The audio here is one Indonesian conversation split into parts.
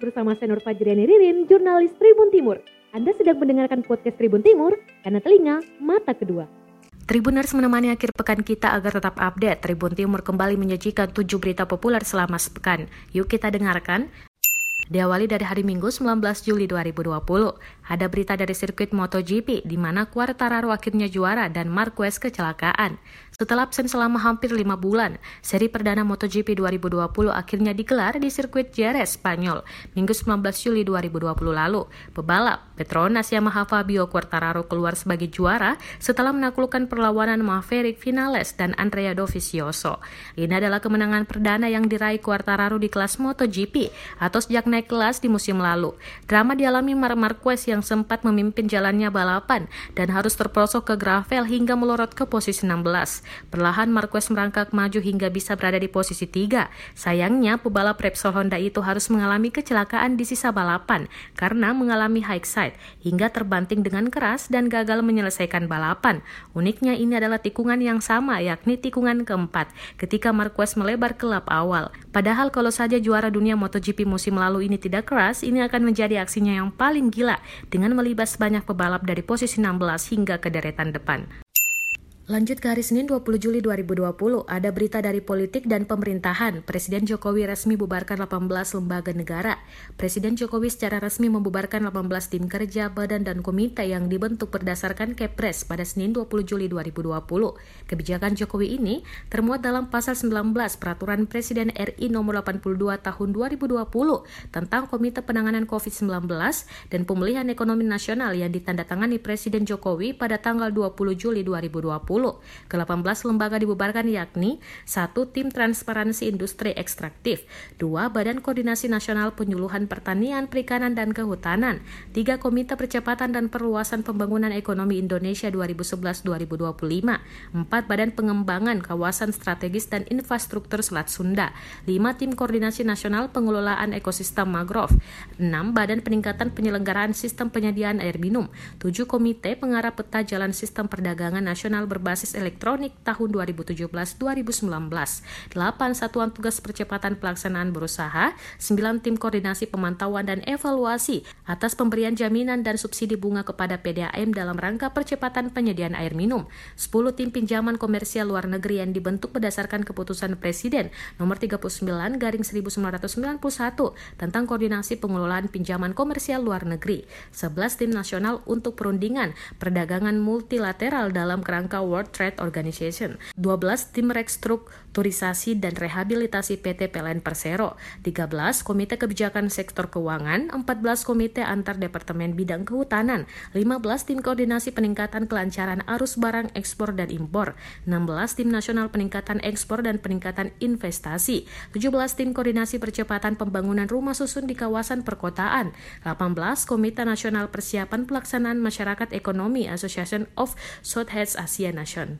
bersama Senur Fajriani Ririn, jurnalis Tribun Timur. Anda sedang mendengarkan podcast Tribun Timur, karena telinga, mata kedua. Tribuners menemani akhir pekan kita agar tetap update. Tribun Timur kembali menyajikan tujuh berita populer selama sepekan. Yuk kita dengarkan. Diawali dari hari Minggu 19 Juli 2020, ada berita dari sirkuit MotoGP di mana Quartararo akhirnya juara dan Marquez kecelakaan. Setelah absen selama hampir lima bulan, seri perdana MotoGP 2020 akhirnya digelar di sirkuit Jerez, Spanyol, Minggu 19 Juli 2020 lalu. Pebalap Petronas Yamaha Fabio Quartararo keluar sebagai juara setelah menaklukkan perlawanan Maverick Vinales dan Andrea Dovizioso. Ini adalah kemenangan perdana yang diraih Quartararo di kelas MotoGP atau sejak naik kelas di musim lalu. Drama dialami Mar Marquez yang sempat memimpin jalannya balapan dan harus terprosok ke gravel hingga melorot ke posisi 16. Perlahan Marquez merangkak maju hingga bisa berada di posisi 3. Sayangnya pebalap Repsol Honda itu harus mengalami kecelakaan di sisa balapan karena mengalami high side hingga terbanting dengan keras dan gagal menyelesaikan balapan. Uniknya ini adalah tikungan yang sama yakni tikungan keempat ketika Marquez melebar ke lap awal. Padahal kalau saja juara dunia MotoGP musim lalu ini tidak keras, ini akan menjadi aksinya yang paling gila dengan melibas banyak pebalap dari posisi 16 hingga ke deretan depan. Lanjut ke hari Senin 20 Juli 2020, ada berita dari politik dan pemerintahan. Presiden Jokowi resmi bubarkan 18 lembaga negara. Presiden Jokowi secara resmi membubarkan 18 tim kerja, badan, dan komite yang dibentuk berdasarkan Kepres pada Senin 20 Juli 2020. Kebijakan Jokowi ini termuat dalam pasal 19 Peraturan Presiden RI nomor 82 tahun 2020 tentang Komite Penanganan COVID-19 dan Pemulihan Ekonomi Nasional yang ditandatangani Presiden Jokowi pada tanggal 20 Juli 2020. Ke-18 lembaga dibubarkan yakni satu Tim Transparansi Industri Ekstraktif, dua Badan Koordinasi Nasional Penyuluhan Pertanian, Perikanan, dan Kehutanan, tiga Komite Percepatan dan Perluasan Pembangunan Ekonomi Indonesia 2011-2025, empat Badan Pengembangan Kawasan Strategis dan Infrastruktur Selat Sunda, lima Tim Koordinasi Nasional Pengelolaan Ekosistem Mangrove, enam Badan Peningkatan Penyelenggaraan Sistem Penyediaan Air Minum, tujuh Komite Pengarah Peta Jalan Sistem Perdagangan Nasional Berbasis berbasis elektronik tahun 2017-2019, 8 satuan tugas percepatan pelaksanaan berusaha, 9 tim koordinasi pemantauan dan evaluasi atas pemberian jaminan dan subsidi bunga kepada PDAM dalam rangka percepatan penyediaan air minum, 10 tim pinjaman komersial luar negeri yang dibentuk berdasarkan keputusan Presiden nomor 39 garing 1991 tentang koordinasi pengelolaan pinjaman komersial luar negeri, 11 tim nasional untuk perundingan perdagangan multilateral dalam kerangka World Trade Organization, 12 tim restrukturisasi dan rehabilitasi PT PLN Persero, 13 Komite Kebijakan Sektor Keuangan, 14 Komite Antar Departemen Bidang Kehutanan, 15 tim koordinasi peningkatan kelancaran arus barang ekspor dan impor, 16 tim nasional peningkatan ekspor dan peningkatan investasi, 17 tim koordinasi percepatan pembangunan rumah susun di kawasan perkotaan, 18 Komite Nasional Persiapan Pelaksanaan Masyarakat Ekonomi Association of Southeast Asia Nasional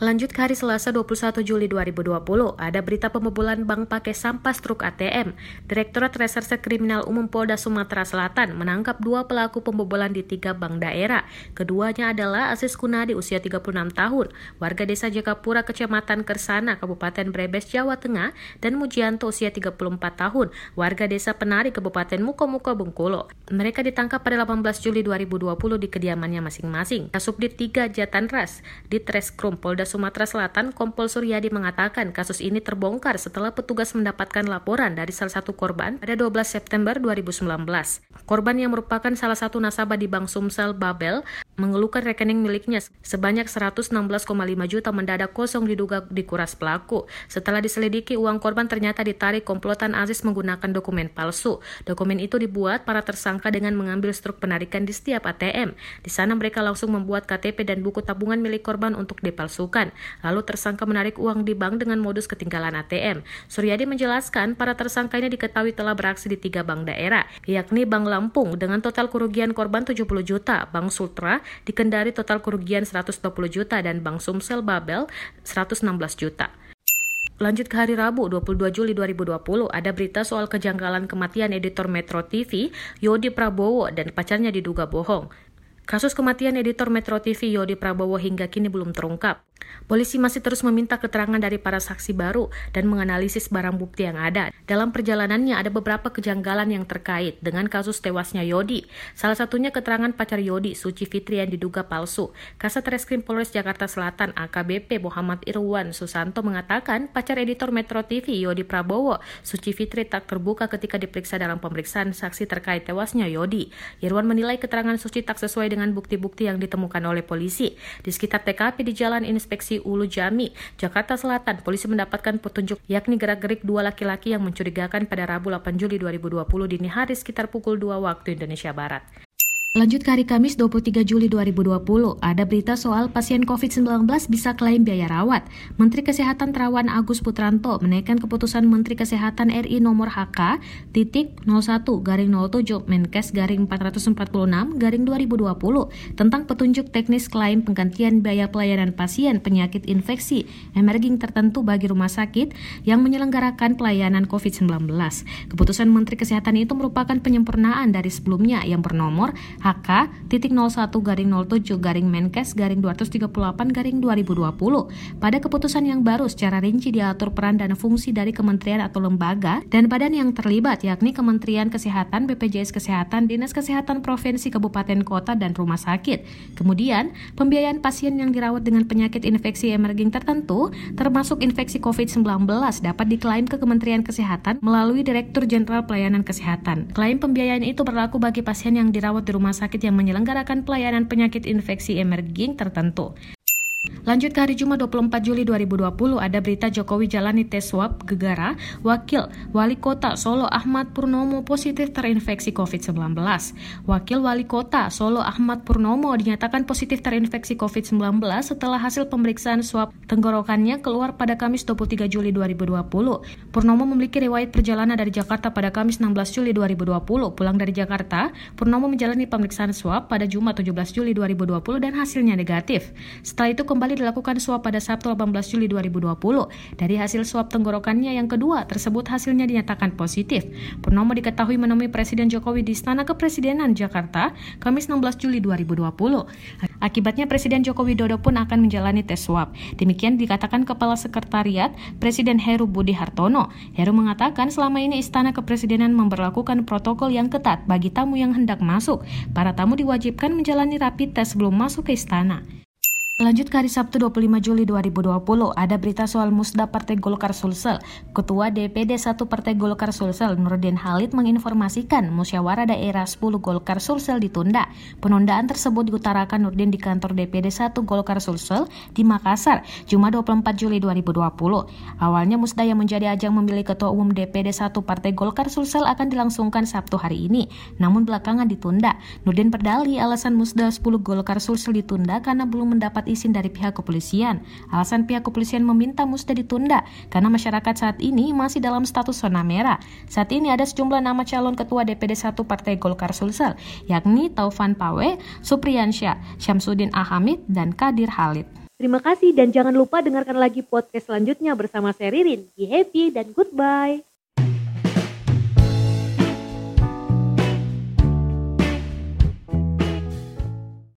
Lanjut ke hari Selasa 21 Juli 2020, ada berita pembobolan bank pakai sampah struk ATM. Direktorat Reserse Kriminal Umum Polda Sumatera Selatan menangkap dua pelaku pembobolan di tiga bank daerah. Keduanya adalah Asis Kunadi usia 36 tahun, warga desa Jakapura, Kecamatan Kersana, Kabupaten Brebes, Jawa Tengah, dan Mujianto usia 34 tahun, warga desa Penari, Kabupaten Mukomuko, Bengkulu. Mereka ditangkap pada 18 Juli 2020 di kediamannya masing-masing. Kasubdit 3 Jatanras di Treskrum Polda Polda Sumatera Selatan, Kompol Suryadi mengatakan kasus ini terbongkar setelah petugas mendapatkan laporan dari salah satu korban pada 12 September 2019. Korban yang merupakan salah satu nasabah di Bank Sumsel Babel mengeluhkan rekening miliknya sebanyak 116,5 juta mendadak kosong diduga dikuras pelaku. Setelah diselidiki, uang korban ternyata ditarik komplotan Aziz menggunakan dokumen palsu. Dokumen itu dibuat para tersangka dengan mengambil struk penarikan di setiap ATM. Di sana mereka langsung membuat KTP dan buku tabungan milik korban untuk dipalsukan. Lalu tersangka menarik uang di bank dengan modus ketinggalan ATM. Suryadi menjelaskan para tersangka ini diketahui telah beraksi di tiga bank daerah, yakni Bank Lampung dengan total kerugian korban 70 juta, Bank Sultra di Kendari total kerugian 120 juta, dan Bank Sumsel Babel 116 juta. Lanjut ke hari Rabu 22 Juli 2020, ada berita soal kejanggalan kematian editor Metro TV, Yodi Prabowo, dan pacarnya diduga bohong. Kasus kematian editor Metro TV Yodi Prabowo hingga kini belum terungkap. Polisi masih terus meminta keterangan dari para saksi baru dan menganalisis barang bukti yang ada. Dalam perjalanannya ada beberapa kejanggalan yang terkait dengan kasus tewasnya Yodi. Salah satunya keterangan pacar Yodi, Suci Fitri yang diduga palsu. Kasat Reskrim Polres Jakarta Selatan AKBP Muhammad Irwan Susanto mengatakan pacar editor Metro TV Yodi Prabowo, Suci Fitri tak terbuka ketika diperiksa dalam pemeriksaan saksi terkait tewasnya Yodi. Irwan menilai keterangan Suci tak sesuai dengan bukti-bukti yang ditemukan oleh polisi. Di sekitar TKP di Jalan Inspeksi Ulu Jami, Jakarta Selatan, polisi mendapatkan petunjuk yakni gerak-gerik dua laki-laki yang mencurigakan pada Rabu 8 Juli 2020 dini hari sekitar pukul 2 waktu Indonesia Barat. Lanjut ke hari Kamis 23 Juli 2020, ada berita soal pasien COVID-19 bisa klaim biaya rawat. Menteri Kesehatan Terawan Agus Putranto menaikkan keputusan Menteri Kesehatan RI nomor HK titik 01 garing 07 Menkes garing 446 garing 2020 tentang petunjuk teknis klaim penggantian biaya pelayanan pasien penyakit infeksi emerging tertentu bagi rumah sakit yang menyelenggarakan pelayanan COVID-19. Keputusan Menteri Kesehatan itu merupakan penyempurnaan dari sebelumnya yang bernomor HK titik 01 garing 07 garing Menkes garing 238 garing 2020. Pada keputusan yang baru secara rinci diatur peran dan fungsi dari kementerian atau lembaga dan badan yang terlibat yakni Kementerian Kesehatan, BPJS Kesehatan, Dinas Kesehatan Provinsi, Kabupaten, Kota, dan Rumah Sakit. Kemudian, pembiayaan pasien yang dirawat dengan penyakit infeksi emerging tertentu, termasuk infeksi COVID-19, dapat diklaim ke Kementerian Kesehatan melalui Direktur Jenderal Pelayanan Kesehatan. Klaim pembiayaan itu berlaku bagi pasien yang dirawat di rumah rumah sakit yang menyelenggarakan pelayanan penyakit infeksi emerging tertentu. Lanjut ke hari Jumat 24 Juli 2020 ada berita Jokowi jalani tes swab gegara Wakil Wali Kota Solo Ahmad Purnomo positif terinfeksi COVID-19. Wakil Wali Kota Solo Ahmad Purnomo dinyatakan positif terinfeksi COVID-19 setelah hasil pemeriksaan swab tenggorokannya keluar pada Kamis 23 Juli 2020. Purnomo memiliki riwayat perjalanan dari Jakarta pada Kamis 16 Juli 2020. Pulang dari Jakarta, Purnomo menjalani pemeriksaan swab pada Jumat 17 Juli 2020 dan hasilnya negatif. Setelah itu kembali dilakukan swab pada Sabtu 18 Juli 2020. Dari hasil swab tenggorokannya yang kedua, tersebut hasilnya dinyatakan positif. Purnomo diketahui menemui Presiden Jokowi di Istana Kepresidenan Jakarta, Kamis 16 Juli 2020. Akibatnya Presiden Joko Widodo pun akan menjalani tes swab. Demikian dikatakan Kepala Sekretariat Presiden Heru Budi Hartono. Heru mengatakan selama ini Istana Kepresidenan memperlakukan protokol yang ketat bagi tamu yang hendak masuk. Para tamu diwajibkan menjalani rapid test sebelum masuk ke istana. Lanjut ke hari Sabtu 25 Juli 2020, ada berita soal musda Partai Golkar Sulsel. Ketua DPD 1 Partai Golkar Sulsel, Nurdin Halid menginformasikan musyawarah daerah 10 Golkar Sulsel ditunda. Penundaan tersebut diutarakan Nurdin di kantor DPD 1 Golkar Sulsel di Makassar, Jumat 24 Juli 2020. Awalnya musda yang menjadi ajang memilih Ketua Umum DPD 1 Partai Golkar Sulsel akan dilangsungkan Sabtu hari ini, namun belakangan ditunda. Nurdin berdalih alasan musda 10 Golkar Sulsel ditunda karena belum mendapat izin dari pihak kepolisian. Alasan pihak kepolisian meminta musda ditunda karena masyarakat saat ini masih dalam status zona merah. Saat ini ada sejumlah nama calon ketua DPD 1 Partai Golkar Sulsel, yakni Taufan Pawe, Supriyansyah, Syamsuddin Ahamid, dan Kadir Halid. Terima kasih dan jangan lupa dengarkan lagi podcast selanjutnya bersama saya Ririn. Be happy dan goodbye.